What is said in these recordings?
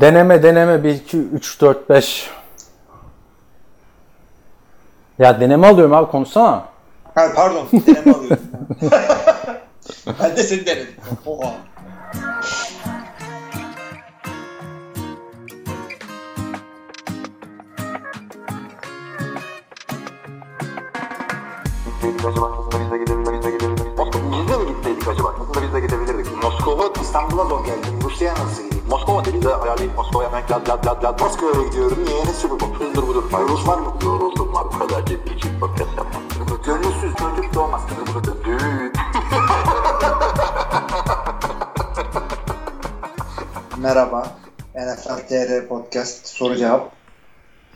Deneme deneme 1 2 3 4 5. Ya deneme alıyorum abi konuşsana. Ha, pardon deneme alıyorum. ben de seni denedim. Oha. biz de gidebilirdik. Acaba? Biz de gidebilirdik. Moskova, İstanbul'a zor geldim. Rusya'ya nasıl gideyim? Moskova dedi de ayarlayıp Moskova'ya hemen lad lad lad lad. Moskova'ya gidiyorum. Niye? Ne sürü bu? Hızdır budur. Rus var mı? Yoruldum var. Bu kadar ciddi için podcast yapmam. Gönülsüz çocuk doğmaz. Düğün. Merhaba. NFL TR Podcast soru cevap.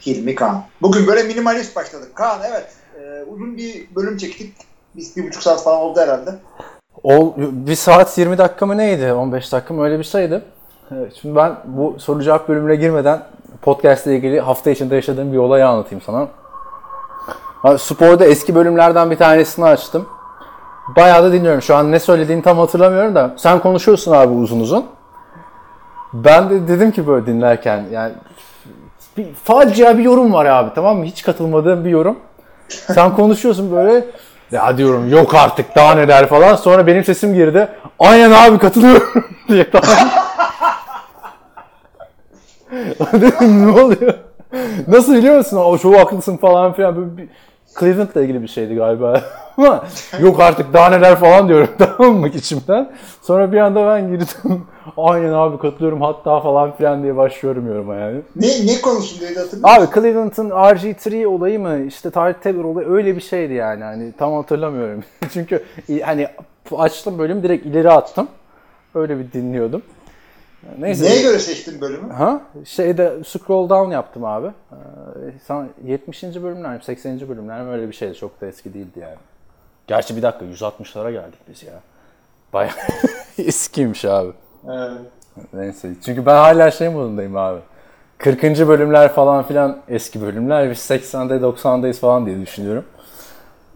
Hilmi Kaan. Bugün böyle minimalist başladık. Kaan evet. e, uzun bir bölüm çektik. Biz bir buçuk saat falan oldu herhalde. Ol, bir saat 20 dakika mı neydi? 15 dakika mı öyle bir şeydi. Evet, şimdi ben bu soru cevap bölümüne girmeden podcast ile ilgili hafta içinde yaşadığım bir olayı anlatayım sana. Ben sporda eski bölümlerden bir tanesini açtım. Bayağı da dinliyorum. Şu an ne söylediğini tam hatırlamıyorum da. Sen konuşuyorsun abi uzun uzun. Ben de dedim ki böyle dinlerken yani bir facia bir yorum var abi tamam mı? Hiç katılmadığım bir yorum. Sen konuşuyorsun böyle ya diyorum yok artık daha neler falan. Sonra benim sesim girdi. Aynen abi katılıyorum diye tamam. Dedim ne oluyor? Nasıl biliyor musun? O çok haklısın falan filan. Böyle bir Cleveland'la ilgili bir şeydi galiba. Ama yok artık daha neler falan diyorum tamam mı içimden. Sonra bir anda ben girdim. Aynen abi katılıyorum hatta falan filan diye başlıyorum yoruma yani. Ne, ne konusundaydı hatırlıyor musun? Abi Cleveland'ın RG3 olayı mı işte Tarık Taylor olayı öyle bir şeydi yani. Hani tam hatırlamıyorum. Çünkü hani açtım bölümü direkt ileri attım. Öyle bir dinliyordum. Neyse. Neye göre seçtin bölümü? Ha? Şeyde scroll down yaptım abi. Ee, sana 70. bölümler mi 80. bölümler mi öyle bir şeydi. Çok da eski değildi yani. Gerçi bir dakika 160'lara geldik biz ya. Bayağı eskiymiş abi. Evet. Neyse. Çünkü ben hala şey modundayım abi. 40. bölümler falan filan eski bölümler. Biz 80'de 90'dayız falan diye düşünüyorum.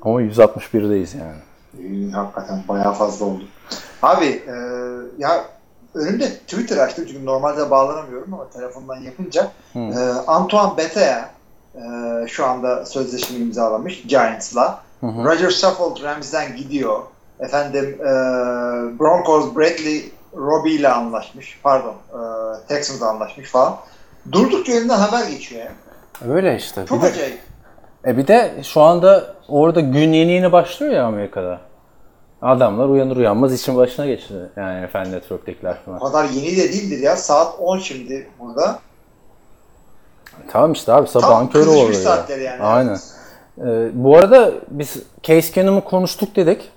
Ama 161'deyiz yani. Hakikaten bayağı fazla oldu. Abi e, ya önümde Twitter açtım çünkü normalde bağlanamıyorum ama telefondan yapınca e, Antoine Bethea e, şu anda sözleşme imzalamış Giants'la. Roger Saffold Rams'den gidiyor. Efendim e, Broncos Bradley Robbie ile anlaşmış. Pardon. E, Texans'la anlaşmış falan. Durduk yerinden haber geçiyor ya. Öyle işte. Çok bir de, acayip. e bir de şu anda orada gün yeni yeni başlıyor ya Amerika'da. Adamlar uyanır uyanmaz işin başına geçti. Yani efendim network'tekiler falan. O kadar yeni de değildir ya. Saat 10 şimdi burada. Tamam işte abi sabahın Tam körü oluyor. saatleri yani. Aynen. Ee, bu arada biz Case Keenum'u konuştuk dedik.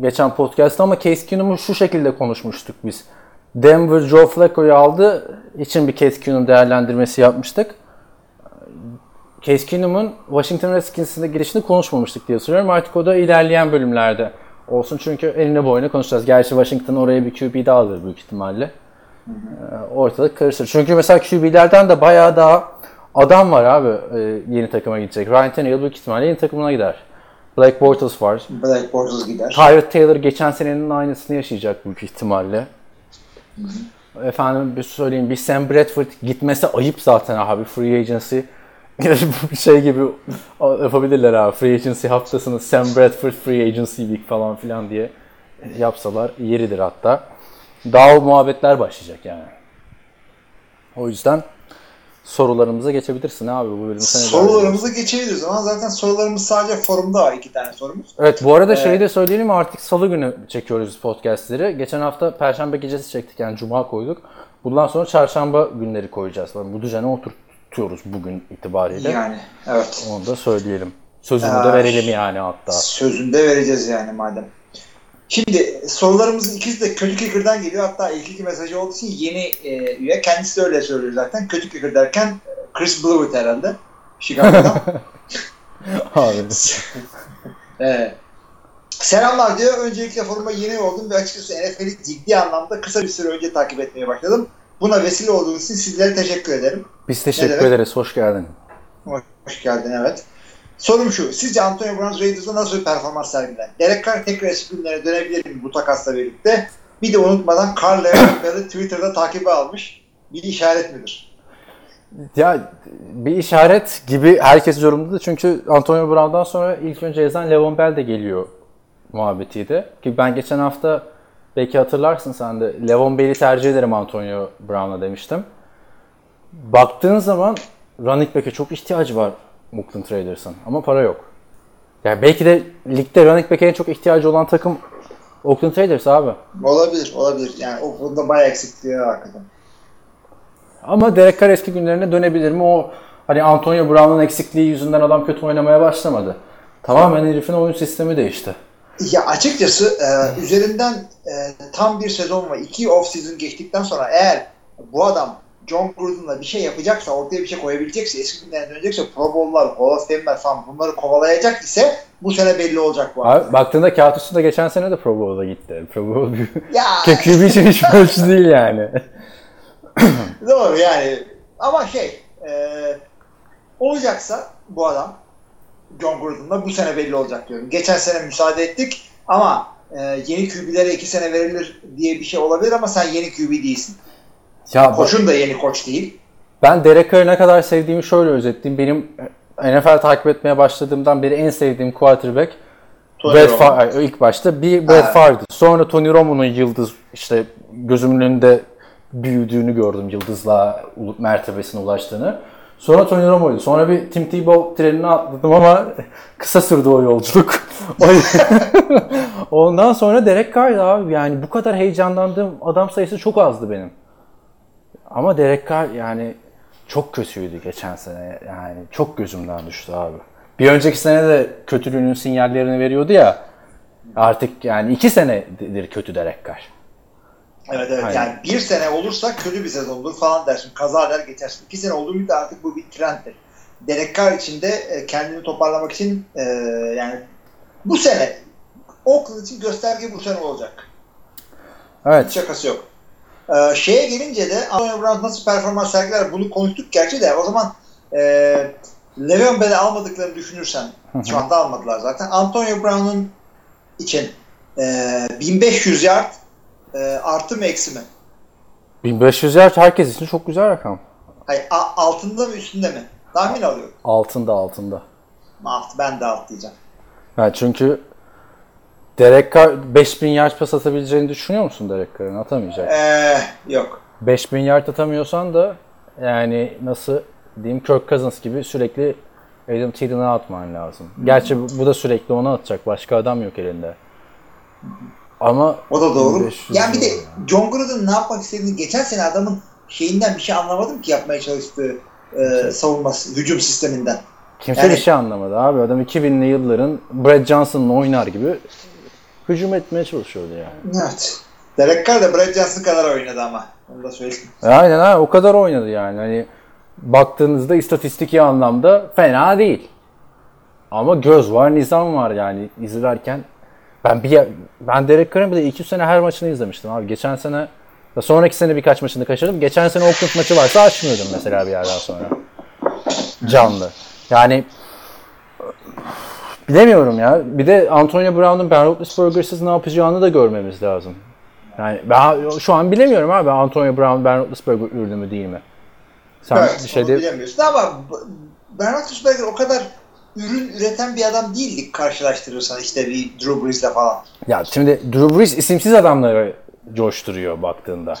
Geçen podcast'ta ama Case Keenum'u şu şekilde konuşmuştuk biz. Denver Joe Flacco'yu aldı için bir Case Keenum değerlendirmesi yapmıştık. Case Keenum'un Washington Redskins'inde girişini konuşmamıştık diye hatırlıyorum. Artık o da ilerleyen bölümlerde olsun çünkü eline boyuna konuşacağız. Gerçi Washington oraya bir QB daha alır büyük ihtimalle. Ee, ortalık karışır. Çünkü mesela QB'lerden de bayağı daha adam var abi e, yeni takıma gidecek. Ryan Tannehill büyük ihtimalle yeni takımına gider. Blake Bortles var. Black Bortles gider. Tyrod Taylor geçen senenin aynısını yaşayacak büyük ihtimalle. Efendim bir söyleyeyim bir Sam Bradford gitmesi ayıp zaten abi free agency. Şey gibi yapabilirler abi. Free agency haftasını Sam Bradford free agency week falan filan diye yapsalar yeridir hatta. Daha o muhabbetler başlayacak yani. O yüzden sorularımıza geçebilirsin abi bu bölümü. sen Sorularımızı geçebiliriz ama zaten sorularımız sadece forumda var. iki tane sorumuz. Evet bu arada şeyi de söyleyelim artık salı günü çekiyoruz podcastleri. Geçen hafta perşembe gecesi çektik yani cuma koyduk. Bundan sonra çarşamba günleri koyacağız. Yani bu düzene oturtuyoruz bugün itibariyle. Yani evet. Onu da söyleyelim. Sözünü de Ee, verelim yani hatta. Sözünde vereceğiz yani madem. Şimdi sorularımızın ikisi de Kötü Kicker'dan geliyor. Hatta ilk iki mesajı olduğu için yeni e, üye. Kendisi de öyle söylüyor zaten. Kötü Kicker derken Chris Blewett herhalde. Chicago'dan. Abi. Ee, selamlar diyor. Öncelikle foruma yeni oldum ve açıkçası NFL'i ciddi anlamda kısa bir süre önce takip etmeye başladım. Buna vesile olduğunuz için sizlere teşekkür ederim. Biz teşekkür ederiz. Hoş geldin. Hoş geldin evet. Sorum şu. Sizce Antonio Brown Raiders'da nasıl bir performans sergiler? Derek Carr tekrar eski günlere dönebilir mi bu takasla birlikte? Bir de unutmadan Carl Leonard'ı Twitter'da takibe almış. bir işaret midir? Ya bir işaret gibi herkes yorumladı. Çünkü Antonio Brown'dan sonra ilk önce yazan Levon Bell de geliyor muhabbetiydi. Ki ben geçen hafta belki hatırlarsın sen de Levon Bell'i tercih ederim Antonio Brown'a demiştim. Baktığın zaman running back'e çok ihtiyacı var Oakland Raiders'ın ama para yok. Yani belki de ligde running back'e en çok ihtiyacı olan takım Oakland Raiders abi. Olabilir, olabilir. Yani o konuda bayağı eksikliği var hakikaten. Ama Derek Carr eski günlerine dönebilir mi? O hani Antonio Brown'un eksikliği yüzünden adam kötü oynamaya başlamadı. Tamamen herifin oyun sistemi değişti. Ya açıkçası e, üzerinden e, tam bir sezon ve iki off season geçtikten sonra eğer bu adam John Gruden'la bir şey yapacaksa, ortaya bir şey koyabilecekse, eski günlerine dönecekse Pro Bowl'lar, Hall of Fame'ler falan bunları kovalayacak ise bu sene belli olacak bu. Abi, baktığında kağıt üstünde geçen sene de Pro Bowl'a gitti. Pro Bowl bir bir şey hiç ölçü değil yani. doğru yani ama şey e, olacaksa bu adam John Gruden'la bu sene belli olacak diyorum. Geçen sene müsaade ettik ama e, yeni QB'lere iki sene verilir diye bir şey olabilir ama sen yeni QB değilsin. Ya Koçun da yeni koç değil. ben Derek Carr'ı ne kadar sevdiğimi şöyle özetleyeyim. Benim NFL takip etmeye başladığımdan beri en sevdiğim quarterback Tony Romo. Favre ilk başta bir Ha. Favre'dı. Sonra Tony Romo'nun yıldız işte gözümün önünde büyüdüğünü gördüm yıldızla mertebesine ulaştığını. Sonra Tony Romo'ydu. Sonra bir Tim Tebow trenine atladım ama kısa sürdü o yolculuk. Ondan sonra Derek Carr'dı abi. Yani bu kadar heyecanlandığım adam sayısı çok azdı benim. Ama Derek Carr yani çok kötüydü geçen sene. Yani çok gözümden düştü abi. Bir önceki sene de kötülüğünün sinyallerini veriyordu ya. Artık yani iki senedir kötü Derek Carr. Evet evet Aynen. yani bir sene olursa kötü bir sezondur falan dersin. Kaza der geçersin. İki sene olduğu müddetçe artık bu bir trenddir. Derek Carr için de e, kendini toparlamak için e, yani bu sene Oakland için gösterge bu sene olacak. Hiç Evet. şakası yok. Ee, şeye gelince de Antonio Brown nasıl performans sergiler bunu konuştuk gerçi de o zaman e, Le'Veon Bell'i almadıklarını düşünürsen şu anda almadılar zaten. Antonio Brown'un için e, 1500 yard e, artı mı eksi mi? 1500 yard herkes için çok güzel rakam. Hayır, altında mı üstünde mi? Tahmin alıyorum. Altında altında. Alt, ben de alt diyeceğim. Yani çünkü Derek Carr 5000 yard pas atabileceğini düşünüyor musun Derek Carr'ın? Atamayacak. Ee, yok. 5000 yard atamıyorsan da yani nasıl diyeyim Kirk Cousins gibi sürekli Adam Thielen'a atman lazım. Gerçi bu bu da sürekli ona atacak. Başka adam yok elinde. Ama O da doğru. 1500 Yani bir de. John Gruden ne yapmak istediğini geçen sene adamın şeyinden bir şey anlamadım ki yapmaya çalıştığı e, savunması, hücum sisteminden. kimse Yani- bir şey anlamadı abi. Adam 2000'li yılların Brad Johnson'la oynar gibi hücum etmeye çalışıyordu yani. Evet. Derek Carr da Brad Johnson kadar oynadı ama. Onu da söyleyeyim. E, Aynen ha o kadar oynadı yani. Hani baktığınızda istatistiki anlamda fena değil. Ama göz var, nizam var yani izlerken. Ben bir ben Derek Carr'ın bir de 2 sene her maçını izlemiştim abi. Geçen sene ve sonraki sene birkaç maçını kaçırdım. Geçen sene Oakland maçı varsa açmıyordum mesela bir yerden sonra. Canlı. Yani bilemiyorum ya. Bir de Antonio Brown'un Ben Roethlisberger'sız ne yapacağını da görmemiz lazım. Yani ben şu an bilemiyorum abi Antonio Brown Ben Roethlisberger ürünü mü değil mi? Sen evet, bir şey de bilemiyorsun ama Ben Roethlisberger o kadar ürün üreten bir adam değildik karşılaştırırsan işte bir Drew Brees'le falan. ya şimdi Drew Brees isimsiz adamları coşturuyor baktığında.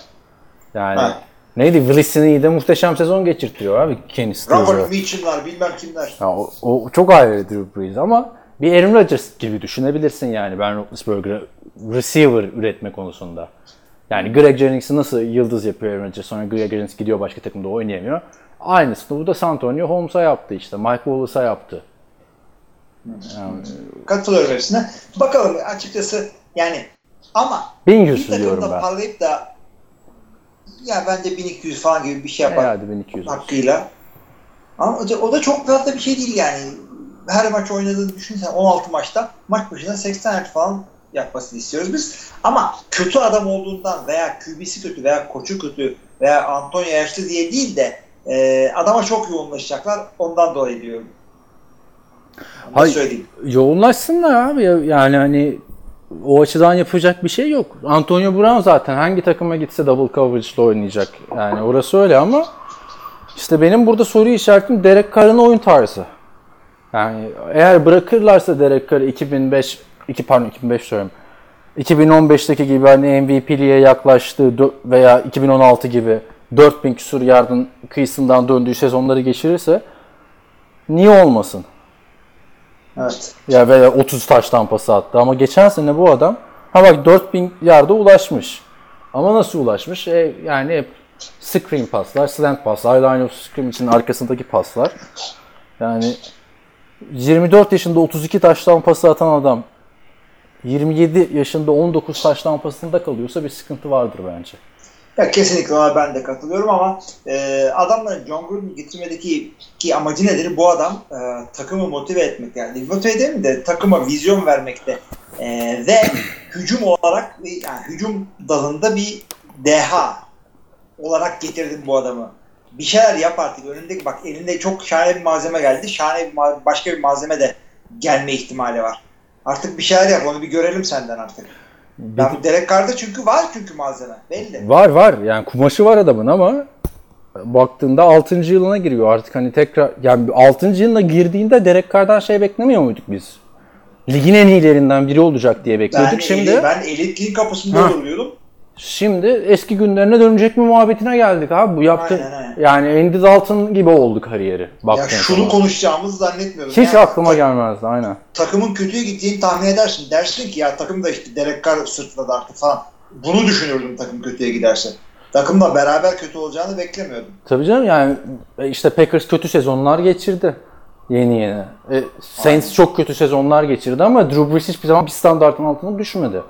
Yani Ha. neydi Willis'ini de muhteşem sezon geçirtiyor abi Stills. Robert Mitchell'lar bilmem kimler. Ya o, o çok ayrı Drew Brees ama bir Aaron Rodgers gibi düşünebilirsin yani Ben Roethlisberger'ı receiver üretme konusunda. Yani Greg Jennings'i nasıl yıldız yapıyor Aaron Rodgers sonra Greg Jennings gidiyor başka takımda oynayamıyor. Aynısını bu da San Antonio Holmes'a yaptı işte. Mike Wallace'a yaptı. Yani, Katılıyorum hepsine. Bakalım açıkçası yani ama 1100 bir diyorum takımda ben. parlayıp da ya bence 1200 falan gibi bir şey yapar Herhalde 1200. olsun. hakkıyla. Ama o da, çok fazla bir şey değil yani. Her maç oynadığını düşünsen 16 maçta maç başına 80 yard falan yapmasını istiyoruz biz. Ama kötü adam olduğundan veya QB'si kötü veya koçu kötü veya Antonio yaşlı diye değil de e, adama çok yoğunlaşacaklar. Ondan dolayı diyorum. Onu Hayır. söyleyeyim. Yoğunlaşsınlar abi ya- yani hani o açıdan yapacak bir şey yok. Antonio Brown zaten hangi takıma gitse double coverage'la oynayacak. Yani orası öyle ama işte benim burada soru işaretim Derek Carr'ın oyun tarzı. Yani eğer bırakırlarsa Derek Carr'ı 2005 2 pardon 2005 söylüyorum. 2015'teki gibi hani MVP'liğe yaklaştığı veya 2016 gibi 4000 küsur yardın kıyısından döndüğü sezonları geçirirse niye olmasın? Evet. Ya veya 30 taş tampası attı ama geçen sene bu adam ha bak 4000 yarda ulaşmış. Ama nasıl ulaşmış? E, yani hep screen paslar, slant paslar, line of scrimmage'in arkasındaki paslar. Yani 24 yaşında 32 taş tampası atan adam 27 yaşında 19 taş tampasında kalıyorsa bir sıkıntı vardır bence. Ya kesinlikle ona ben de katılıyorum ama e, adamların John Gruden'ı getirmedeki ki amacı nedir? Bu adam e, takımı motive etmek yani motive mi de takıma vizyon vermekte e, ve hücum olarak yani hücum dalında bir deha olarak getirdim bu adamı. Bir şeyler yap artık. Önündeki bak elinde çok şahane bir malzeme geldi. Şahane bir başka bir malzeme de gelme ihtimali var. Artık bir şeyler yap. Onu bir görelim senden artık. Ben Derek Carr'da çünkü var çünkü malzeme. Belli. Var var yani kumaşı var adamın ama baktığında 6. yılına giriyor artık hani tekrar yani 6. yılına girdiğinde Derek Carr'dan şey beklemiyor muyduk biz? Ligin en iyilerinden biri olacak diye bekliyorduk. Ben, Şimdi ben elitliğin kapısında duruyordum. Şimdi eski günlerine dönecek mi muhabbetine geldik abi. Bu yaptı Aynen, aynen. yani Andy Dalton gibi oldu kariyeri. Ya şunu zaman. konuşacağımızı zannetmiyordum. Hiç Yani aklıma gelmezdi aynen. Takımın kötüye gittiğini tahmin edersin. Dersin ki ya takım da işte Derek Carr sırtladı artık falan. Bunu düşünürdüm takım kötüye giderse. Takımla beraber kötü olacağını beklemiyordum. Tabii canım yani e, işte Packers kötü sezonlar geçirdi. Yeni yeni. E, Saints çok kötü sezonlar geçirdi ama Drew Brees hiçbir zaman bir standartın altına düşmedi.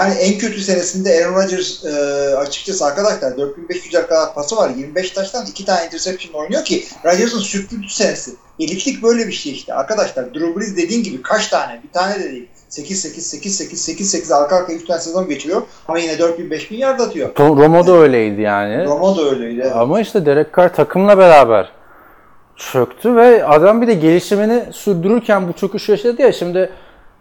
Yani en kötü senesinde Aaron Rodgers e, açıkçası arkadaşlar 4500 kadar pası var. 25 taştan 2 tane interception oynuyor ki Rodgers'ın sürpriz senesi. Elitlik böyle bir şey işte. Arkadaşlar Drew Brees dediğin gibi kaç tane? Bir tane de değil. 8 8 8 8 8 8 arka arkaya 3 tane sezon geçiriyor ama yine 4000 5000 yard atıyor. Romo da öyleydi yani. Romo da öyleydi. Ama işte Derek Carr takımla beraber çöktü ve adam bir de gelişimini sürdürürken bu çöküş yaşadı ya şimdi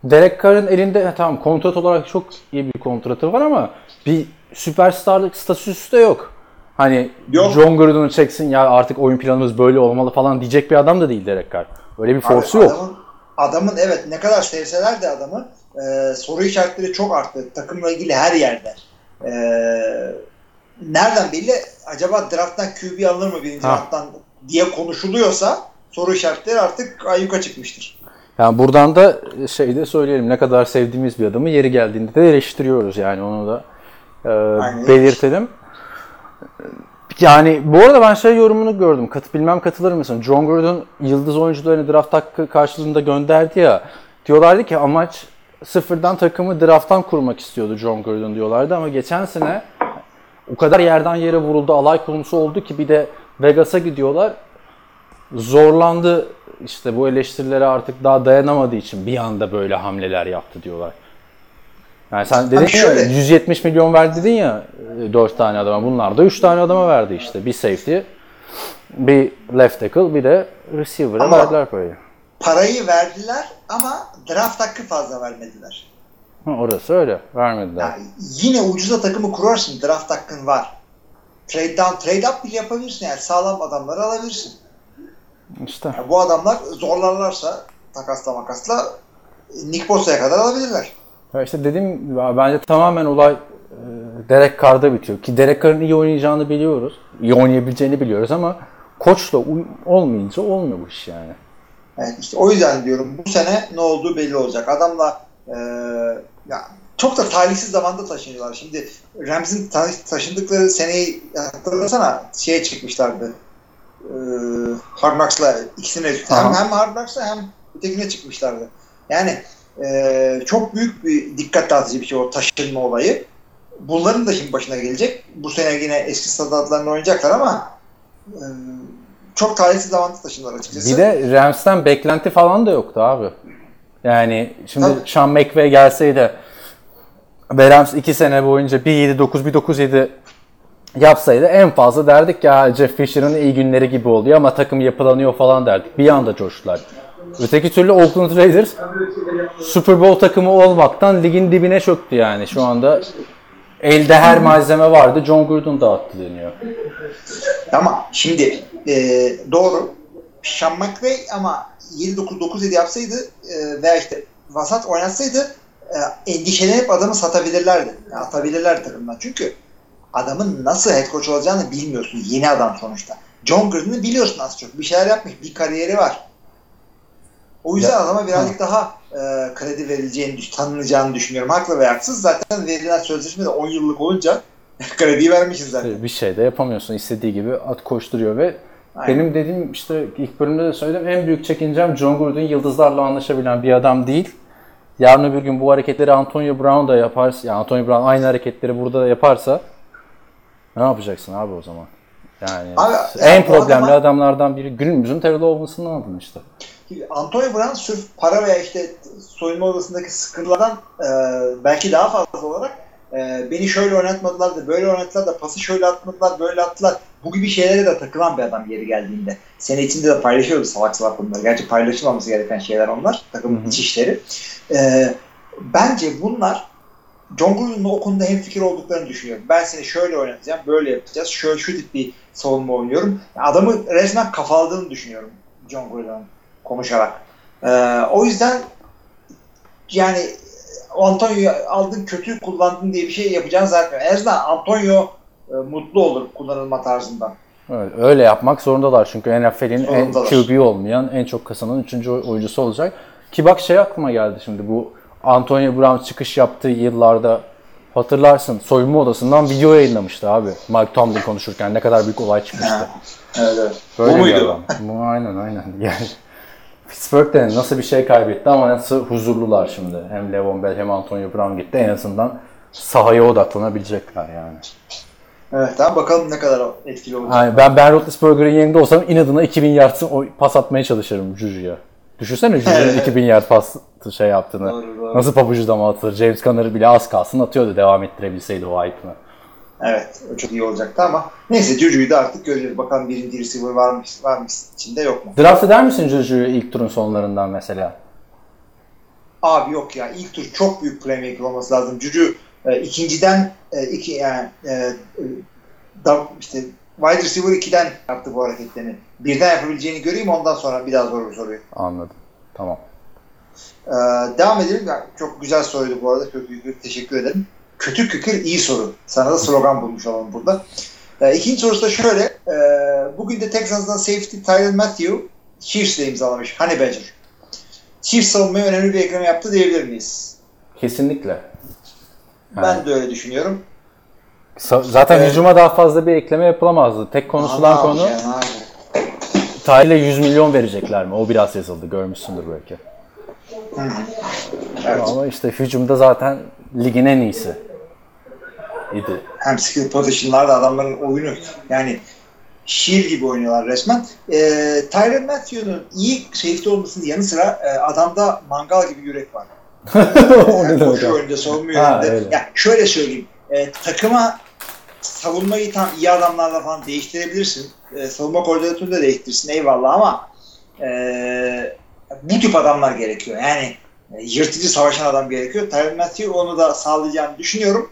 Derek Carr'ın elinde ha, tamam kontrat olarak çok iyi bir kontratı var ama bir süperstarlık statüsü de yok. Hani Yok. John Gruden'ı çeksin ya artık oyun planımız böyle olmalı falan diyecek bir adam da değil Derek Carr. Öyle bir forsu yok. Adamın, adamın evet ne kadar sevseler de adamı e, soru işaretleri çok arttı. Takımla ilgili her yerde. E, nereden belli? Acaba drafttan QB alınır mı birinci Ha. drafttan diye konuşuluyorsa soru işaretleri artık ayyuka çıkmıştır. Yani buradan da şey de söyleyelim ne kadar sevdiğimiz bir adamı yeri geldiğinde de eleştiriyoruz yani onu da e, Aynen. belirtelim. Yani bu arada ben şey yorumunu gördüm. Kat, bilmem katılır mısın? John Gordon yıldız oyuncularını draft hakkı karşılığında gönderdi ya. Diyorlardı ki amaç sıfırdan takımı drafttan kurmak istiyordu John Gordon diyorlardı ama geçen sene o kadar yerden yere vuruldu, alay konusu oldu ki bir de Vegas'a gidiyorlar. Zorlandı işte bu eleştirilere artık daha dayanamadığı için bir anda böyle hamleler yaptı diyorlar. Yani sen dedin Abi ya şöyle- 170 milyon verdi dedin ya 4 tane adama. Bunlar da 3 tane adama verdi işte. Bir safety, bir left tackle, bir de receiver'a verdiler parayı. Parayı verdiler ama draft hakkı fazla vermediler. Ha, orası öyle. Vermediler. Yani yine ucuza takımı kurarsın. Draft hakkın var. Trade down, trade up bile yapabilirsin. Yani sağlam adamları alabilirsin. İşte. Yani bu adamlar zorlarlarsa takasla makasla Nick Bosa'ya kadar alabilirler. Ya işte dediğim bence tamamen olay e, Derek Carr'da bitiyor. Ki Derek Carr'ın iyi oynayacağını biliyoruz. İyi oynayabileceğini biliyoruz ama koçla olmayınca olmuyor bu iş yani. Evet işte o yüzden diyorum bu sene ne olduğu belli olacak. Adamla e, ya çok da talihsiz zamanda taşınıyorlar. Şimdi Rams'in ta- taşındıkları seneyi hatırlasana şeye çıkmışlardı. E, Hard Knocks'la ikisine hem, Aha. hem Hard Knocks'la hem ötekine çıkmışlardı. Yani e, çok büyük bir dikkat dağıtıcı bir şey o taşınma olayı. Bunların da şimdi başına gelecek. Bu sene yine eski stadlarında oynayacaklar ama e, çok talihsiz zamanda taşındılar açıkçası. Bir de Rams'ten beklenti falan da yoktu abi. Yani şimdi Tabii. Sean McVay gelseydi ve Rams 2 sene boyunca 1-7-9 1-9-7 yapsaydı en fazla derdik ya Jeff Fisher'ın iyi günleri gibi oluyor ama takım yapılanıyor falan derdik. Bir anda coştular. Öteki türlü Oakland Raiders Super Bowl takımı olmaktan ligin dibine çöktü yani. Şu anda elde her malzeme vardı. John Gruden dağıttı deniyor. Ama şimdi e, doğru. Sean McVay ama 7-9-9-7 yapsaydı e, veya işte vasat oynatsaydı e, endişelenip adamı satabilirlerdi. Yani atabilirlerdi takımdan. Çünkü adamın nasıl head coach olacağını bilmiyorsun. Yeni adam sonuçta. John Gruden'ı biliyorsun az çok. Bir şeyler yapmış. Bir kariyeri var. O yüzden Ya, adama birazcık daha e, kredi verileceğini, tanınacağını düşünüyorum. Haklı ve haksız. Zaten verilen sözleşme de 10 yıllık olunca krediyi vermişiz zaten. Bir şey de yapamıyorsun. istediği gibi at koşturuyor ve Aynen. benim dediğim işte ilk bölümde de söyledim en büyük çekincem John Gruden yıldızlarla anlaşabilen bir adam değil. Yarın öbür gün bu hareketleri Antonio Brown da yaparsa, yani Antonio Brown aynı hareketleri burada da yaparsa ne yapacaksın abi o zaman? Yani Abi, en yani problemli adama- adamlardan biri günümüzün Terrell Owens'ını aldın işte. Antonio Brown sırf para veya işte soyunma odasındaki sıkıntılardan e, belki daha fazla olarak e, beni şöyle oynatmadılar da böyle oynattılar da pası şöyle atmadılar böyle attılar. Bu gibi şeylere de takılan bir adam yeri geldiğinde. Sene içinde de paylaşıyordu salak salak bunları. Gerçi paylaşılmaması gereken şeyler onlar. Takımın iç işleri. E, bence bunlar John Gruden'la o konuda hemfikir olduklarını düşünüyorum. Ben seni şöyle oynatacağım, böyle yapacağız. Şöyle şu tip bir savunma oynuyorum. Adamı resmen kafaladığını düşünüyorum John Gruden'ın konuşarak. Ee, o yüzden yani Antonio'yu aldın kötü kullandın diye bir şey yapacağını zannetmiyorum. En azından Antonio e, mutlu olur kullanılma tarzından. Evet, öyle yapmak zorundalar çünkü NFL'in en. QB olmayan, en çok kazanan 3. oyuncusu olacak. Ki bak şey aklıma geldi şimdi bu Antonio Brown çıkış yaptığı yıllarda hatırlarsın soyunma odasından video yayınlamıştı abi. Mike Tomlin konuşurken ne kadar büyük olay çıkmıştı. Evet, evet. Böyle Bu bir muydu? Bu aynen aynen. Yani Pittsburgh'de nasıl bir şey kaybetti ama nasıl huzurlular şimdi. Hem Levon Bell hem Antonio Brown gitti. En azından sahaya odaklanabilecekler yani. Evet tamam bakalım ne kadar etkili olacak. Yani ben Ben Roethlisberger'in yerinde olsam inadına 2000 yard o- pas atmaya çalışırım Juju'ya. Düşünsene Juju'nun 2000 yard pas şey yaptığını. Doğru, doğru. Nasıl pabucu dama atılır. James Conner bile az kalsın atıyordu devam ettirebilseydi o hype'ını. Evet o çok iyi olacaktı ama neyse Juju'yu da artık göreceğiz. Bakalım birinci receiver var mı, var mı içinde yok mu? Draft eder misin Juju'yu ilk turun sonlarından mesela? Abi yok ya ilk tur çok büyük playmaker olması lazım. Juju e, ikinciden e, iki yani e, e, da, işte wide receiver 2'den yaptı bu hareketlerini. Birden yapabileceğini göreyim ondan sonra bir daha zor bir soruyu. Anladım. Tamam. Ee, devam edelim. Çok güzel soruydu bu arada. Kötü kükür teşekkür ederim. Kötü kükür iyi soru. Sana da slogan bulmuş olalım burada. Ee, ikinci sorusu da şöyle. Ee, bugün de Texans'dan safety Tyron Matthew Chiefs'le imzalamış. Honey Badger. Chiefs savunmaya önemli bir ekleme yaptı diyebilir miyiz? Kesinlikle. Ben de öyle düşünüyorum. Zaten Evet. hücuma daha fazla bir ekleme yapılamazdı. Tek konuşulan konu yani. Tahil'e 100 milyon verecekler mi? O biraz yazıldı. Görmüşsündür belki. Hı. Evet. Ama işte hücumda zaten ligin en iyisi idi. Hem skill position'larda adamların oyunu yani şiir gibi oynuyorlar resmen. E, Tyron Matthew'nun iyi safety olmasının yanı sıra e, adamda mangal gibi yürek var. Yani koşu oyunda, savunma yönünde. öyle. Ya şöyle söyleyeyim. E, takıma savunmayı tam iyi adamlarla falan değiştirebilirsin. E, savunma koordinatörünü de değiştirirsin eyvallah ama e, bu tip adamlar gerekiyor. Yani e, yırtıcı savaşan adam gerekiyor. Tyron Matthew onu da sağlayacağını düşünüyorum.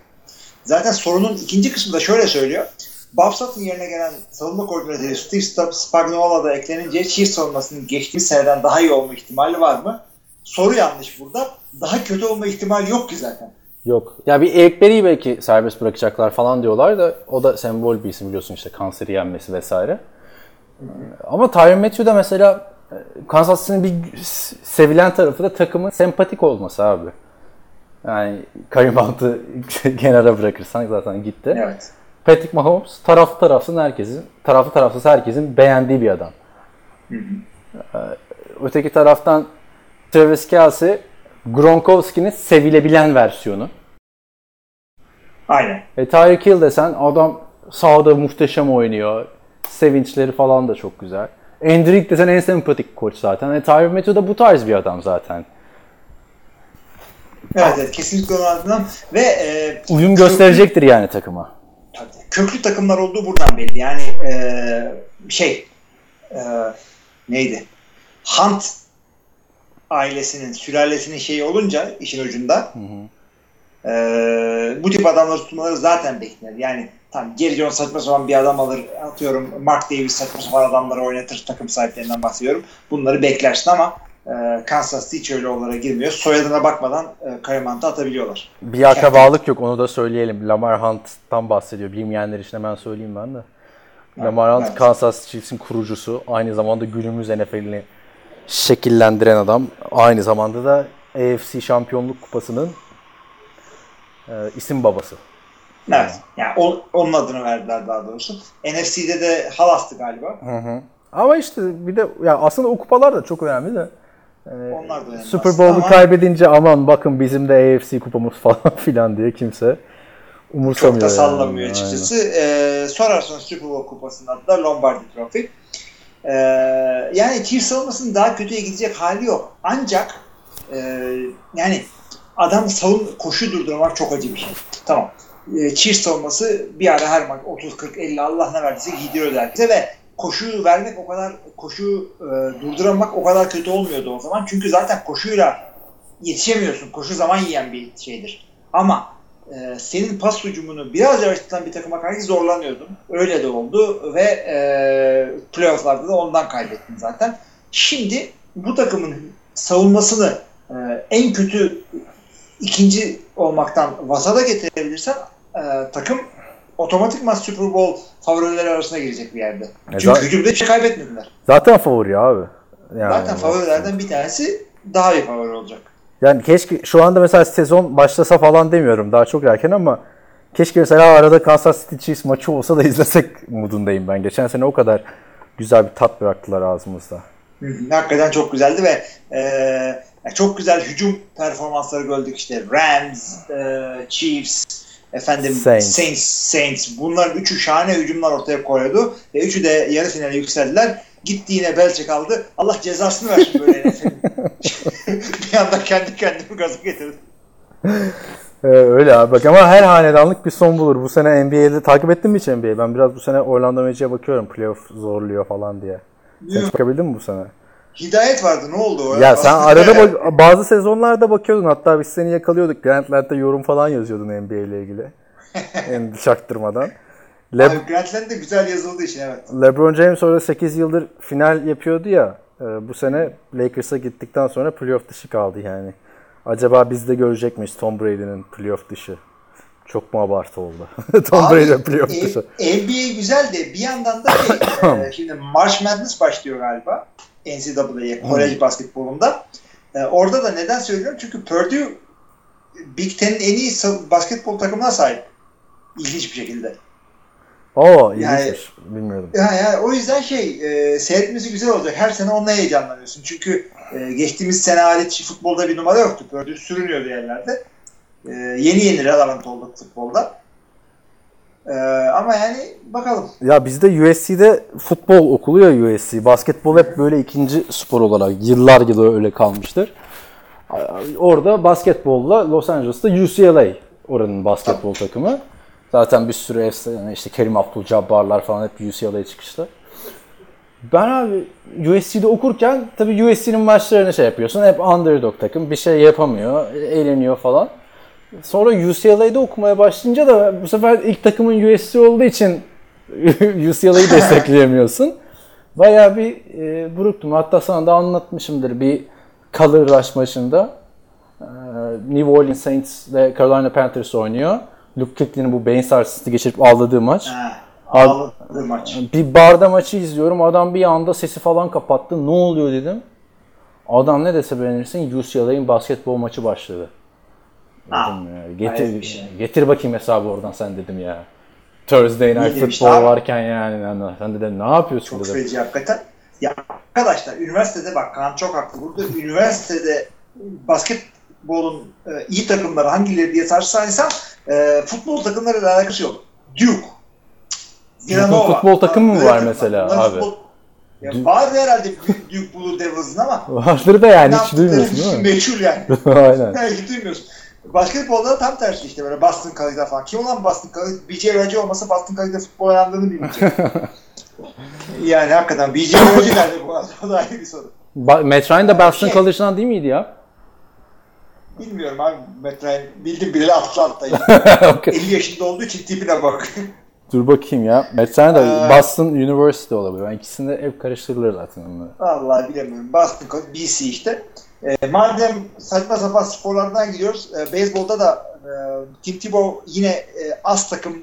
Zaten sorunun ikinci kısmı da şöyle söylüyor. Bob Sutton yerine gelen savunma koordinatörü Steve Spagnuolo da eklenince Chiefs savunmasının geçtiğimiz seneden daha iyi olma ihtimali var mı? Soru yanlış burada. Daha kötü olma ihtimali yok ki zaten. Yok. Ya bir Eric Berry'i belki serbest bırakacaklar falan diyorlar da o da sembol bir isim biliyorsun işte kanseri yenmesi vesaire. Ama Tyron Matthew de mesela Kansas City'nin bir sevilen tarafı da takımın sempatik olması abi. Yani Kareem Hunt'ı kenara bırakırsan zaten gitti. Evet. Patrick Mahomes taraflı tarafsız herkesin, taraflı tarafsız herkesin beğendiği bir adam. Ee, Öteki taraftan Travis Kelsey, Gronkowski'nin sevilebilen versiyonu. Aynen. E, Tyreek Hill desen adam sahada muhteşem oynuyor. Sevinçleri falan da çok güzel. Endrick desen en sempatik koç zaten. E, Tyron Matthew da bu tarz bir adam zaten. Evet, evet kesinlikle onun ardından ve e, Uyum gösterecektir yani takıma. Tabii. köklü takımlar olduğu buradan belli. Yani e, şey e, neydi? Hunt ailesinin, sülalesinin şeyi olunca işin ucunda e, bu tip adamları tutmaları zaten beklenir. Yani tam Gary Jones saçma sapan bir adam alır atıyorum Mark Davis saçma sapan adamları oynatır takım sahiplerinden bahsediyorum. Bunları beklersin ama e, Kansas City hiç öyle yollara girmiyor. Soyadına bakmadan e, Karimant'ı atabiliyorlar. Bir akrabalık yok onu da söyleyelim. Lamar Hunt'tan bahsediyor. Bilmeyenler için hemen söyleyeyim ben de. Lamar Hunt evet. Kansas City Chiefs'in kurucusu. Aynı zamanda günümüz NFL'ini şekillendiren adam. Aynı zamanda da AFC Şampiyonluk Kupası'nın e, isim babası. Evet. Yani o- onun adını verdiler daha doğrusu. NFC'de de Halas'tı galiba. Ama işte bir de ya aslında o kupalar da çok önemli de. Onlar da önemli Super Bowl'u ama- kaybedince aman bakın bizim de AFC kupamız falan filan diye kimse umursamıyor. Çok da yani. sallamıyor açıkçası. Ee, sorarsan Super Bowl kupasının adı da Lombardi Trophy. Ee, yani Chiefs savunmasının daha kötüye gidecek hali yok. Ancak e, yani adam savun koşu durdurmak çok acı bir şey. Tamam. Ee, Chiefs savunması bir ara her maç 30 40 50 Allah ne verdiyse giydiriyordu herkese ve koşu vermek o kadar koşu e, durduramak o kadar kötü olmuyordu o zaman. Çünkü zaten koşuyla yetişemiyorsun. Koşu zaman yiyen bir şeydir. Ama e, senin pas hücumunu biraz yavaş tutan bir takıma karşı zorlanıyordun. Öyle de oldu ve e, playofflarda da ondan kaybettin zaten. Şimdi bu takımın savunmasını e, en kötü ikinci olmaktan vasada getirebilirsen e, takım otomatikman Super Bowl favorileri arasına girecek bir yerde. E, Çünkü zaten- hücumda hiç kaybetmediler. Zaten favori abi. Yani, Zaten favorilerden bir tanesi daha iyi favori olacak. Yani keşke şu anda mesela sezon başlasa falan demiyorum. Daha çok erken ama keşke mesela arada Kansas City Chiefs maçı olsa da izlesek modundayım ben. Geçen sene o kadar güzel bir tat bıraktılar ağzımızda. Hı hı, Hakikaten çok güzeldi ve e, çok güzel hücum performansları gördük işte Rams, e, Chiefs, efendim Saints. Saints. Saints, Bunların üçü şahane hücumlar ortaya koydu ve üçü de yarı finale yükseldiler. Gitti yine Belçik aldı. Allah cezasını versin böyle bir anda kendi kendimi gaza getirdim. Ee, öyle abi bak ama her hanedanlık bir son bulur. Bu sene NBA'de takip ettin mi hiç NBA? Ben biraz bu sene Orlando Magic'e bakıyorum. Playoff zorluyor falan diye. Sen Yok. bakabildin mi bu sene? Hidayet vardı ne oldu o? Ya sen arada bak- bazı sezonlarda bakıyordun. Hatta biz seni yakalıyorduk. Grantland'da yorum falan yazıyordun NBA ile ilgili. Yani çaktırmadan. Le- Abi Grantland de güzel yazıldığı için evet. LeBron James orada 8 yıldır final yapıyordu ya. e, Bu sene Lakers'a gittikten sonra playoff dışı kaldı yani. Acaba biz de görecek miyiz Tom Brady'nin playoff dışı? Çok mu abartı oldu? Tom Abi, Brady playoff e- dışı. NBA güzel de bir yandan da şey, e, şimdi March Madness başlıyor galiba NCAA'ye kolej basketbolunda. E, orada da neden söylüyorum? Çünkü Purdue Big Ten'in en iyi basketbol takımına sahip. İlginç bir şekilde. Oo Yani-. Bilmiyordum. Yani, yani o yüzden şey e, seyretmesi güzel olacak. Her sene onunla heyecanlanıyorsun. Çünkü e, geçtiğimiz sene hariç futbolda bir numara yoktu. Purdue sürünüyordu yerlerde. E, yeni yeni relevant olduk futbolda. E, ama yani bakalım. Ya bizde USC'de futbol okulu ya USC. Basketbol hep böyle ikinci spor olarak yıllar yılı öyle kalmıştır. Orada basketbolla Los Angeles'ta UCLA oranın basketbol takımı. Zaten bir sürü efsane işte Kerim Abdul-Jabbar'lar falan hep UCLA'ya çıkıştı. Ben abi USC'de okurken tabii USC'nin maçlarını şey yapıyorsun. Hep underdog takım bir şey yapamıyor, eğleniyor falan. Sonra UCLA'da okumaya başlayınca da bu sefer ilk takımın USC olduğu için UCLA'yı destekleyemiyorsun. Bayağı bir e, buruktum. Hatta sana da anlatmışımdır bir Color Rush maçında. E, New Orleans Saints ile Carolina Panthers oynuyor. Luke Kuechly'nin bu beyin sarsıntısı geçirip ağladığı maç. Ha, Abi- ağladı maç. Bir barda maçı izliyorum. Adam bir anda sesi falan kapattı. Ne oluyor dedim. Adam ne dese beğenirsin UCLA'in basketbol maçı başladı. Ha, Dedim ya, getir, şey. getir bakayım hesabı oradan sen dedim ya. Thursday Night Football varken yani. yani sen dedim ne yapıyorsun Çok dedim. feci hakikaten. Ya arkadaşlar üniversitede bak Kaan çok haklı. Burada üniversitede basketbolun e, iyi takımları hangileri diye tartışsaysam e, futbol takımlarıyla alakası yok. Duke. Villanova. futbol takımı mı var mesela abi? futbol- Ya var herhalde Duke Blue Devils'ın ama Vardır da yani hiç duymuyorsun değil mi? Meçhul yani. Aynen. Hiç duymuyorsun. Basketbolda da tam tersi işte böyle Boston College'da falan. Kim olan Boston College? BJ Raji olmasa Boston College'de futbol oynandığını bilmeyecek. yani hakikaten BJ Raji nerede bu arada? O da ayrı bir soru. Ba- Matt Ryan da Boston Şey- College'dan değil miydi ya? Bilmiyorum abi. Metrain bildim bileli atlı alttayım. Okey. 50 yaşında olduğu için tipine bak. Dur bakayım ya. Matt Ryan da Ee, Boston University olabilir. Yani ikisinde hep karıştırılır zaten onları. Vallahi bilemiyorum. Boston BC işte. E, madem saçma sapan sporlardan gidiyoruz. E, beyzbolda da e, Tim Tebow yine e, az takım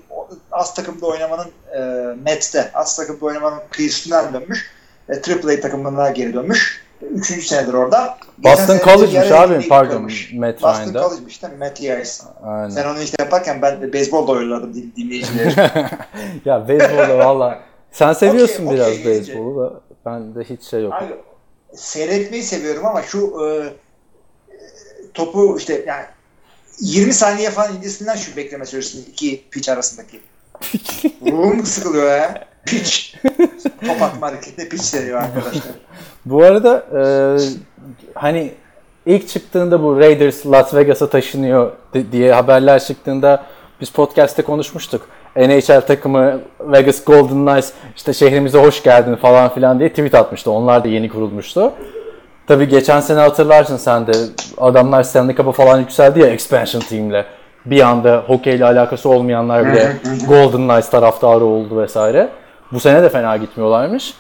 az takımda oynamanın e, Mets'te az takımda oynamanın kıyısından dönmüş. E, Triple A takımına geri dönmüş. Üçüncü senedir orada. Boston de College'miş abi, pardon. Matt Boston. College'miş değil mi? Matt Lears. Aynen. Sen onu işte yaparken ben de beyzbol da oynadım din- dinleyicileri. ya beyzbolda valla. Sen seviyorsun Okey, biraz okey, beyzbolu da. Bende hiç şey yok. Abi seyretmeyi seviyorum ama şu e, topu işte yani 20 saniye falan incisinden şu bekleme süresinde iki pitch arasındaki. Ruhum sıkılıyor ya. Pitch. Top atma hareketine pitch deniyor arkadaşlar. Bu arada e, hani ilk çıktığında bu Raiders Las Vegas'a taşınıyor di- diye haberler çıktığında biz podcast'te konuşmuştuk. NHL takımı Vegas Golden Knights işte şehrimize hoş geldin falan filan diye tweet atmıştı. Onlar da yeni kurulmuştu. Tabii geçen sene hatırlarsın sen de adamlar Stanley Cup'a falan yükseldi ya expansion team'le. Bir anda hokeyle alakası olmayanlar bile Golden Knights taraftarı oldu vesaire. Bu sene de fena gitmiyorlarmış.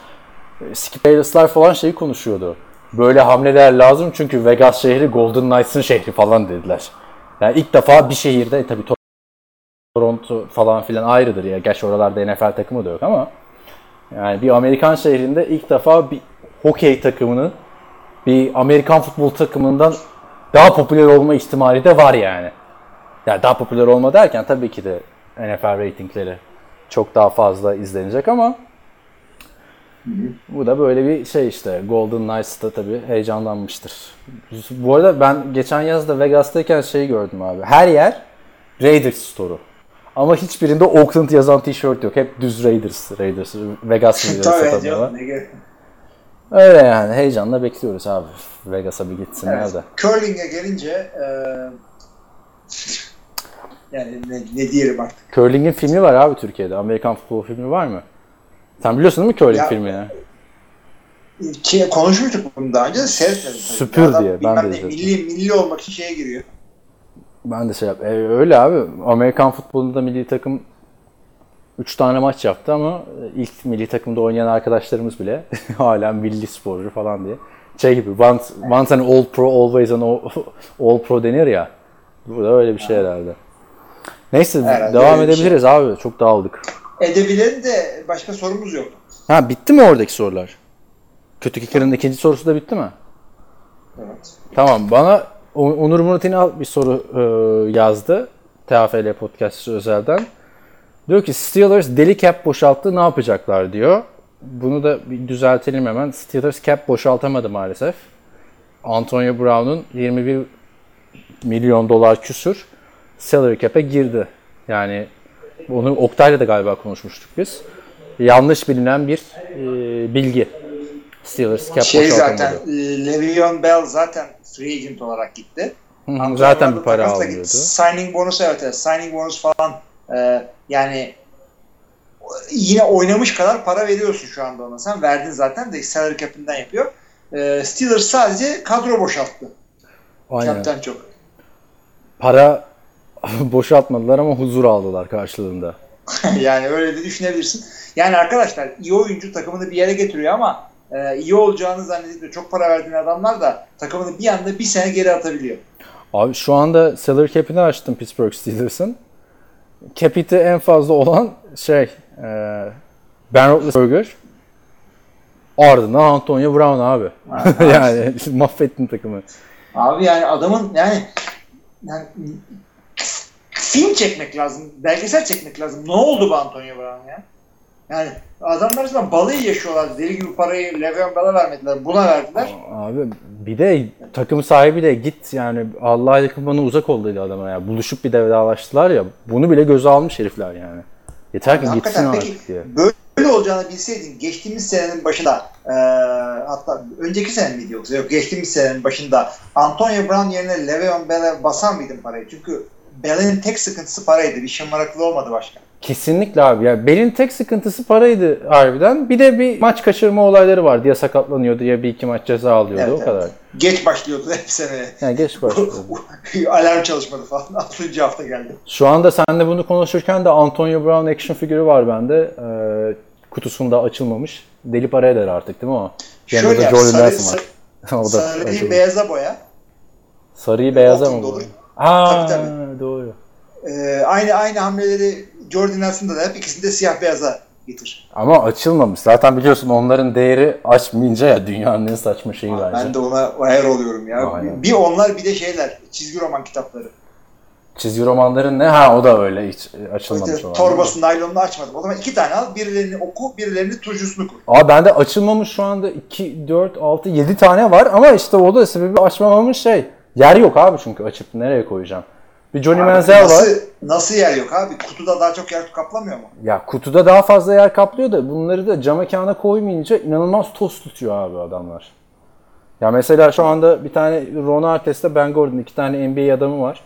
Skip Bayless'lar falan şeyi konuşuyordu. Böyle hamleler lazım çünkü Vegas şehri Golden Knights'ın şehri falan dediler. Yani ilk defa bir şehirde e, tabii Toronto falan filan ayrıdır ya. Gerçi oralarda NFL takımı da yok ama yani bir Amerikan şehrinde ilk defa bir hokey takımının bir Amerikan futbol takımından daha popüler olma ihtimali de var yani. Yani daha popüler olma derken tabii ki de NFL reytingleri çok daha fazla izlenecek ama bu da böyle bir şey işte. Golden Knights da tabii heyecanlanmıştır. Bu arada ben geçen yaz da Vegas'tayken şeyi gördüm abi. Her yer Raiders store'u. Ama hiçbirinde Oakland yazan tişört yok. Hep düz Raiders. Raiders. Vegas Raiders gerek- Öyle yani. Heyecanla bekliyoruz abi. Vegas'a bir gitsinler Evet. de. Curling'e gelince e, yani ne, ne diyelim artık. Curling'in filmi var abi Türkiye'de. Amerikan futbol filmi var mı? Sen biliyorsun değil mi Curling Ya- filmini? Ki, konuşmuştuk bunu daha önce de seyretmedim. Süpür Adam diye, ben de ne. Milli, milli olmak için şeye giriyor. Ben de şey yap. E, öyle abi. Amerikan futbolunda milli takım 3 tane maç yaptı ama ilk milli takımda oynayan arkadaşlarımız bile hala milli sporcu falan diye. Şey gibi once, once an all pro always an all, all pro denir ya. Bu da öyle bir şey herhalde. Neyse Herhalde devam şey. edebiliriz abi. Çok dağıldık. Edebilen de başka sorumuz yok. Ha bitti mi oradaki sorular? Kötü Kicker'ın ikinci sorusu da bitti mi? Evet. Tamam bana Onur Murat İnal bir soru e, yazdı. TFL Podcast özelden. Diyor ki Steelers deli cap boşalttı ne yapacaklar diyor. Bunu da bir düzeltelim hemen. Steelers cap boşaltamadı maalesef. Antonio Brown'un 21 milyon dolar küsür salary cap'e girdi. Yani onu Oktay'la da galiba konuşmuştuk biz. Yanlış bilinen bir e, bilgi. Steelers cap Şey zaten e, Le'Veon Bell zaten free agent olarak gitti. Hı hı, Antonio Zaten bir para alıyordu. Signing bonus evet, evet. Signing bonus falan e, yani yine oynamış kadar para veriyorsun şu anda ona. Sen verdin zaten de salary cap'inden yapıyor. E, Steelers sadece kadro boşalttı. Aynen. Cap'ten çok. Para boşaltmadılar ama huzur aldılar karşılığında. yani öyle de düşünebilirsin. Yani arkadaşlar iyi oyuncu takımını bir yere getiriyor ama e, iyi olacağını zannedip çok para verdiğin adamlar da takımını bir anda bir sene geri atabiliyor. Abi şu anda salary cap'ini açtım Pittsburgh Steelers'ın. Cap'ite en fazla olan şey e, Ben Roethlisberger. Ardından Antonio Brown abi. yani mahvettin takımı. Abi yani adamın yani, yani film çekmek lazım. Belgesel çekmek lazım. Ne oldu bu Antonio Brown ya? Yani adamlar resmen balayı yaşıyorlar. Deli gibi parayı Le'Veon Bell'e vermediler. Buna verdiler. Abi bir de takım sahibi de git yani Allah yakınmanı uzak ol dedi adama ya. Buluşup bir de vedalaştılar ya. Bunu bile göze almış herifler yani. Yeter ki gitsin Hakikaten artık peki diye. böyle olacağını bilseydin geçtiğimiz senenin başında e, hatta önceki sene miydi yoksa yok geçtiğimiz senenin başında Antonio Brown yerine Le'Veon Bell'e basar mıydın parayı? Çünkü Bell'in tek sıkıntısı paraydı. Bir şımarıklığı olmadı başka. Kesinlikle abi. Ya belin tek sıkıntısı paraydı harbiden. Bir de bir maç kaçırma olayları vardı. Ya sakatlanıyordu ya bir iki maç ceza alıyordu Evet, o evet. kadar. Geç başlıyordu hep seneye. Yani geç başladı. Alarm çalışmadı falan. 6. hafta geldi. Şu anda seninle bunu konuşurken de Antonio Brown action figürü var bende. Ee, kutusunda açılmamış. Deli para eder artık değil mi o? Yanında Şöyle da yap, Jordan sarı, Nelson var. da sarıyı beyaza boya. Sarıyı beyaza mı dolu. Bu? Aa, Tabii, doğru. Ee, aynı aynı hamleleri Jordan Nelson'da da yap. İkisini de siyah beyaza getir. Ama açılmamış. Zaten biliyorsun onların değeri açmayınca ya dünyanın en saçma şeyi bence. Ben de ona ayar oluyorum ya. Aynen. Bir onlar bir de şeyler. Çizgi roman kitapları. Çizgi romanların ne? Ha o da öyle hiç açılmamış İşte olan. torbası naylonunu açmadım. O zaman iki tane al. Birilerini oku, birilerini turşusunu kur. Aa bende açılmamış şu anda 2, 4, 6, 7 tane var ama işte o da sebebi açmamamın şey. Yer yok abi çünkü açıp nereye koyacağım. Bir Johnny Abi Manziel var. nasıl, nasıl yer yok abi? Kutuda daha çok yer kaplamıyor mu? Ya kutuda daha fazla yer kaplıyor da bunları da cam mekana koymayınca inanılmaz toz tutuyor abi adamlar. Ya mesela şu anda bir tane Ron Artest'te Ben Gordon iki tane NBA adamı var.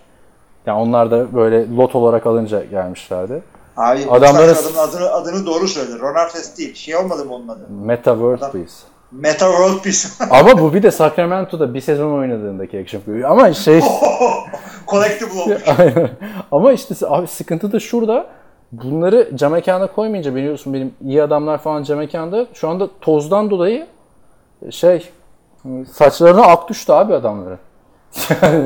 Ya onlar da böyle lot olarak alınca gelmişlerdi. Abi Adamların- adını, adını doğru söyle. Ron Artest değil. Şey olmadı mı onun adı? Meta World Adam- Peace. Meta World Peace. Ama bu bir de Sacramento'da bir sezon oynadığındaki action figür. Ama şey Collectible olmuş. Aynen. Ama işte abi sıkıntı da şurada. Bunları cam mekana koymayınca biliyorsun benim iyi adamlar falan cam mekanda şu anda tozdan dolayı şey saçlarına ak düştü abi adamların.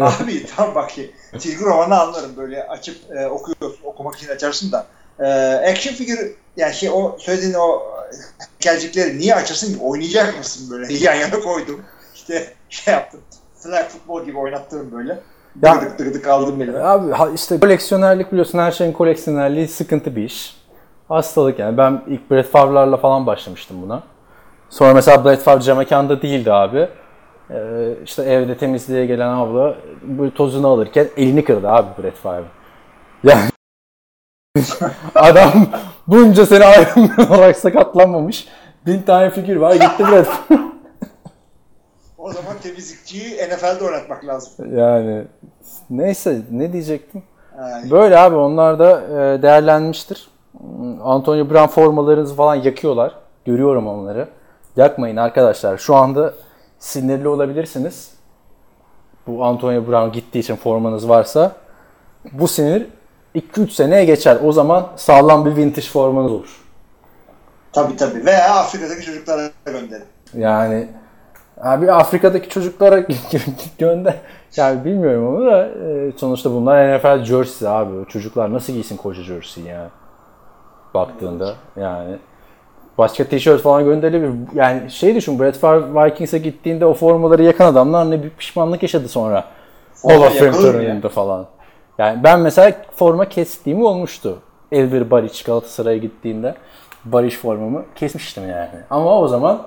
Abi tamam bak ki çizgi romanı anlarım böyle açıp e, okuyorsun okumak için açarsın da e, action figür yani şey o söylediğin o gelcikleri niye açarsın ki oynayacak mısın böyle yan yana koydum işte şey yaptım flag futbol gibi oynattım böyle Ya- dıgıdık dıgıdık aldım elime. Abi işte koleksiyonerlik biliyorsun her şeyin koleksiyonerliği sıkıntı bir iş. Hastalık yani. Ben ilk Brett Favre'larla falan başlamıştım buna. Sonra mesela Brett Favre cam mekanda değildi abi. Ee, işte evde temizliğe gelen abla bu tozunu alırken elini kırdı abi Brett Favre. Yani adam bunca sene ayrım olarak sakatlanmamış. Bin tane figür var gitti Favre. O zaman temizlikçiyi NFL'de oynatmak lazım. Yani neyse ne diyecektim? Yani, Böyle abi onlar da e, değerlenmiştir. Antonio Brown formalarınızı falan yakıyorlar. Görüyorum onları. Yakmayın arkadaşlar. Şu anda sinirli olabilirsiniz. Bu Antonio Brown gittiği için formanız varsa bu sinir 2-3 seneye geçer. O zaman sağlam bir vintage formanız olur. tabii tabii veya Afrika'daki çocuklara gönderin. Yani abi Afrika'daki çocuklara gönder. Yani bilmiyorum onu da e, sonuçta bunlar NFL jersey abi. O Çocuklar nasıl giysin koca jersey ya? Baktığında yani. Başka tişört falan gönderebilir. Yani şey düşün Brett Favre Vikings'e gittiğinde o formaları yakan adamlar ne büyük pişmanlık yaşadı sonra. Hall of Fame töreninde falan. Yani ben mesela forma kestiğimi olmuştu. Elvir Baric Galatasaray'a gittiğinde Baric formamı kesmiştim yani. Ama o zaman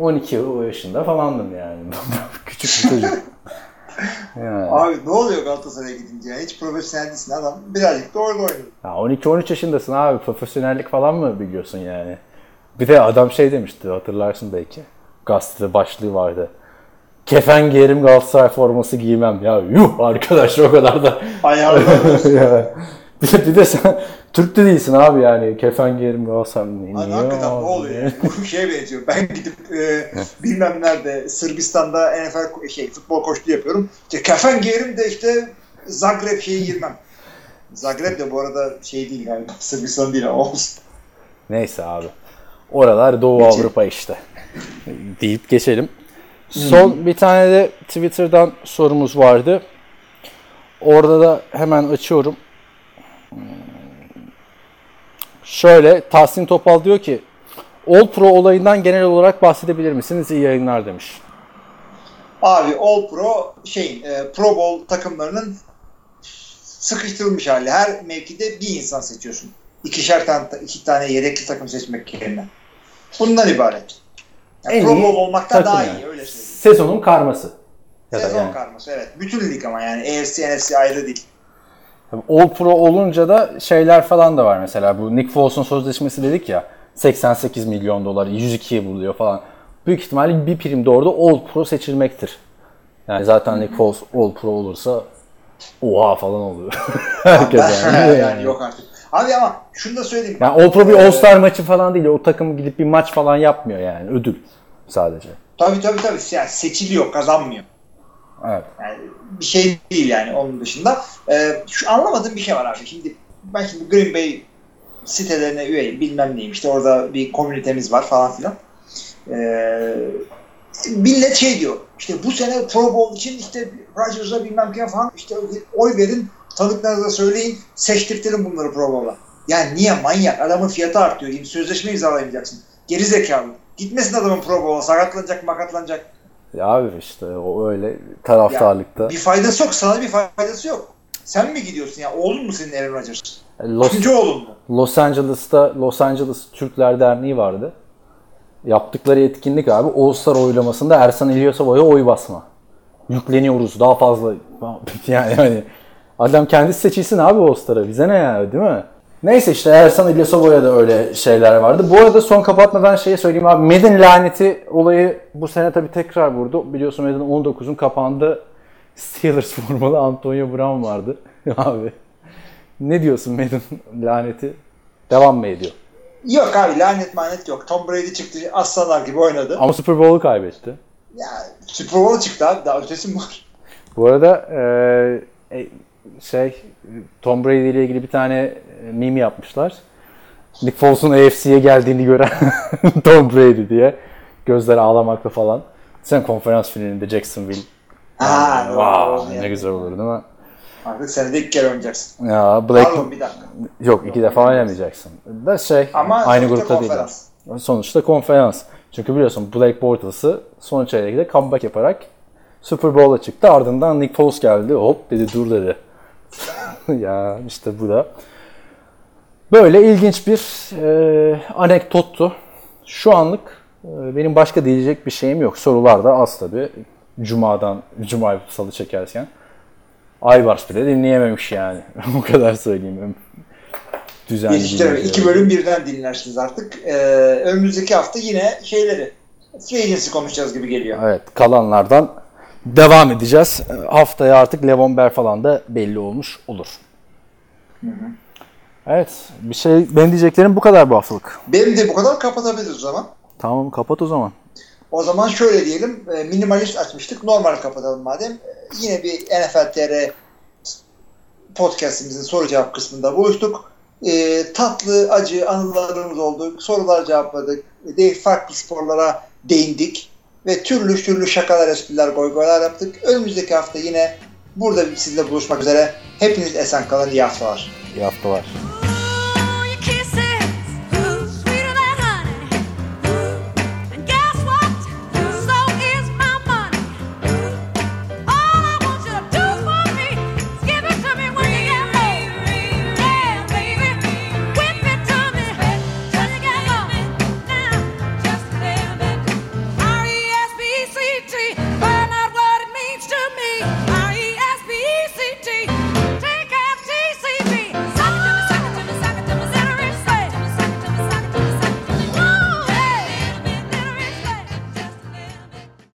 12 o yaşında falandım yani. Küçük bir çocuk. yani. Abi ne oluyor Galatasaray'a gidince? Hiç profesyonel değilsin adam. Birazcık da orada oynuyor. Ya 12-13 yaşındasın abi. Profesyonellik falan mı biliyorsun yani? Bir de adam şey demişti hatırlarsın belki. Gazetede başlığı vardı. Kefen giyerim Galatasaray forması giymem. Ya yuh arkadaş o kadar da. Ayarlı. Ya. bir, de, bir de sen Türk de değilsin abi yani. Kefen giyerim Galatasaray. Ne, Hani niye hakikaten abi? ne oluyor? yani? Bu şeye benziyor. Ben gidip e, bilmem nerede Sırbistan'da NFL şey futbol koştu yapıyorum. İşte kefen giyerim de işte Zagreb şeyi girmem. Zagreb de bu arada şey değil galiba. Sırbistan değil ama olsun. Neyse abi. Oralar Doğu Geçelim. Avrupa işte. Deyip geçelim. Son bir tane de Twitter'dan sorumuz vardı. Orada da hemen açıyorum. Hmm. Şöyle Tahsin Topal diyor ki All Pro olayından genel olarak bahsedebilir misiniz? İyi yayınlar demiş. Abi All Pro şey e, Pro Bowl takımlarının sıkıştırılmış hali. Her mevkide bir insan seçiyorsun. İkişer tane, iki tane yedekli takım seçmek yerine. Bundan ibaret. Yani En Pro Bowl olmaktan daha yani. iyi öyle. Sezonun karması. Ya da Sezon yani. karması evet. Bütün lig ama yani AFC, NFC ayrı değil. All Pro olunca da şeyler falan da var mesela. Bu Nick Foles'un sözleşmesi dedik ya. 88 milyon dolar, 102'ye buluyor falan. Büyük ihtimalle bir prim de orada All Pro seçilmektir. Yani zaten Nick Foles All Pro olursa oha falan oluyor. Herkes Ben- yani. yani yok artık. Abi ama şunu da söyleyeyim. Yani All Pro bir Ee, All-Star maçı falan değil. O takım gidip bir maç falan yapmıyor yani. Ödül sadece. Tabii tabii tabii. Yani seçiliyor, kazanmıyor. Evet. Yani bir şey değil yani onun dışında. Ee, şu anlamadığım bir şey var abi. Şimdi ben şimdi Green Bay sitelerine üyeyim. Bilmem neyim. İşte orada bir komünitemiz var falan filan. Ee, millet şey diyor. İşte bu sene Pro Bowl için işte Rodgers'a bilmem kim falan işte oy verin. Tanıklarınıza söyleyin. Seçtirtelim bunları Pro Bowl'a. Yani niye manyak? Adamın fiyatı artıyor. Sözleşme imzalayamayacaksın. Geri zekalı. Gitmesin adamın Pro Bowl'a. Sakatlanacak makatlanacak. Ya abi işte o öyle taraftarlıkta. Bir faydası yok. Sana bir faydası yok. Sen mi gidiyorsun ya? Oğlun mu senin Aaron Rodgers? Los, Üçüncü oğlun mu? Los Angeles'ta Los Angeles Türkler Derneği vardı. Yaptıkları etkinlik abi All-Star oylamasında Ersan İlyasova'ya oy basma. Yükleniyoruz daha fazla. Yani hani adam kendisi seçilsin abi All-Star'a. Bize ne ya değil mi? Neyse işte Ersan İlyasova'ya da öyle şeyler vardı. Bu arada son kapatmadan şeyi söyleyeyim abi. Madden laneti olayı bu sene tabii tekrar vurdu. Biliyorsun Madden 19'un kapağında Steelers formalı Antonio Brown vardı. abi ne diyorsun Madden laneti? Devam mı ediyor? Yok abi lanet manet yok. Tom Brady çıktı aslanlar gibi oynadı. Ama Super Bowl'u kaybetti. Ya Super Bowl çıktı abi daha ötesi mi var? Bu arada e, e, şey Tom Brady ile ilgili bir tane e, meme yapmışlar. Nick Foles'un AFC'ye geldiğini gören Tom Brady diye. Gözleri ağlamakta falan. Sen konferans finalinde Jacksonville. Ha, wow, yani. ne güzel olur değil mi? Artık senede ilk kere oynayacaksın. Ya Blake Pardon bir dakika. yok iki defa oynamayacaksın. Da şey Ama aynı grupta değil. Sonuçta konferans. Çünkü biliyorsun Blake Bortles'ı son çeyrekte comeback yaparak Super Bowl'a çıktı. Ardından Nick Foles geldi. Hop dedi dur dedi. ya işte bu da. Böyle ilginç bir e, anekdottu. Şu anlık e, benim başka diyecek bir şeyim yok. Sorular da az tabi. Cuma'dan, Cuma salı çekerken. Aybars bile dinleyememiş yani. o kadar söyleyeyim. Düzenli Yetiştireme. dinleyici. İki bölüm birden dinlersiniz artık. Ee, önümüzdeki hafta yine şeyleri free agency konuşacağız gibi geliyor. Evet kalanlardan devam edeceğiz. Haftaya artık Levon Bell falan da belli olmuş olur. Evet bir şey ben diyeceklerim bu kadar bu haftalık. Benim de bu kadar kapatabiliriz o zaman. Tamam kapat o zaman. O zaman şöyle diyelim. e, Minimalist açmıştık. Normal kapatalım madem. E, Yine bir NFL TR podcastimizin soru cevap kısmında buluştuk. E, tatlı, acı anılarımız oldu. Sorular cevapladık. Değil farklı sporlara değindik. Ve türlü türlü şakalar, espriler, goygoylar yaptık. Önümüzdeki hafta yine burada sizinle buluşmak üzere. Hepiniz esen kalın. İyi haftalar. İyi haftalar.